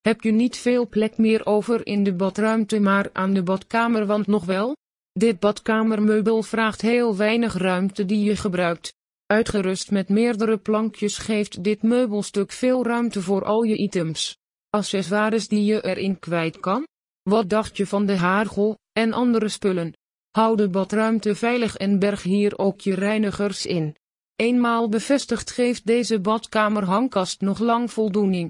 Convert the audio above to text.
Heb je niet veel plek meer over in de badruimte maar aan de badkamer, want nog wel? Dit badkamermeubel vraagt heel weinig ruimte die je gebruikt. Uitgerust met meerdere plankjes geeft dit meubelstuk veel ruimte voor al je items. Accessoires die je erin kwijt kan? Wat dacht je van de haargel en andere spullen? Hou de badruimte veilig en berg hier ook je reinigers in. Eenmaal bevestigd geeft deze badkamerhangkast nog lang voldoening.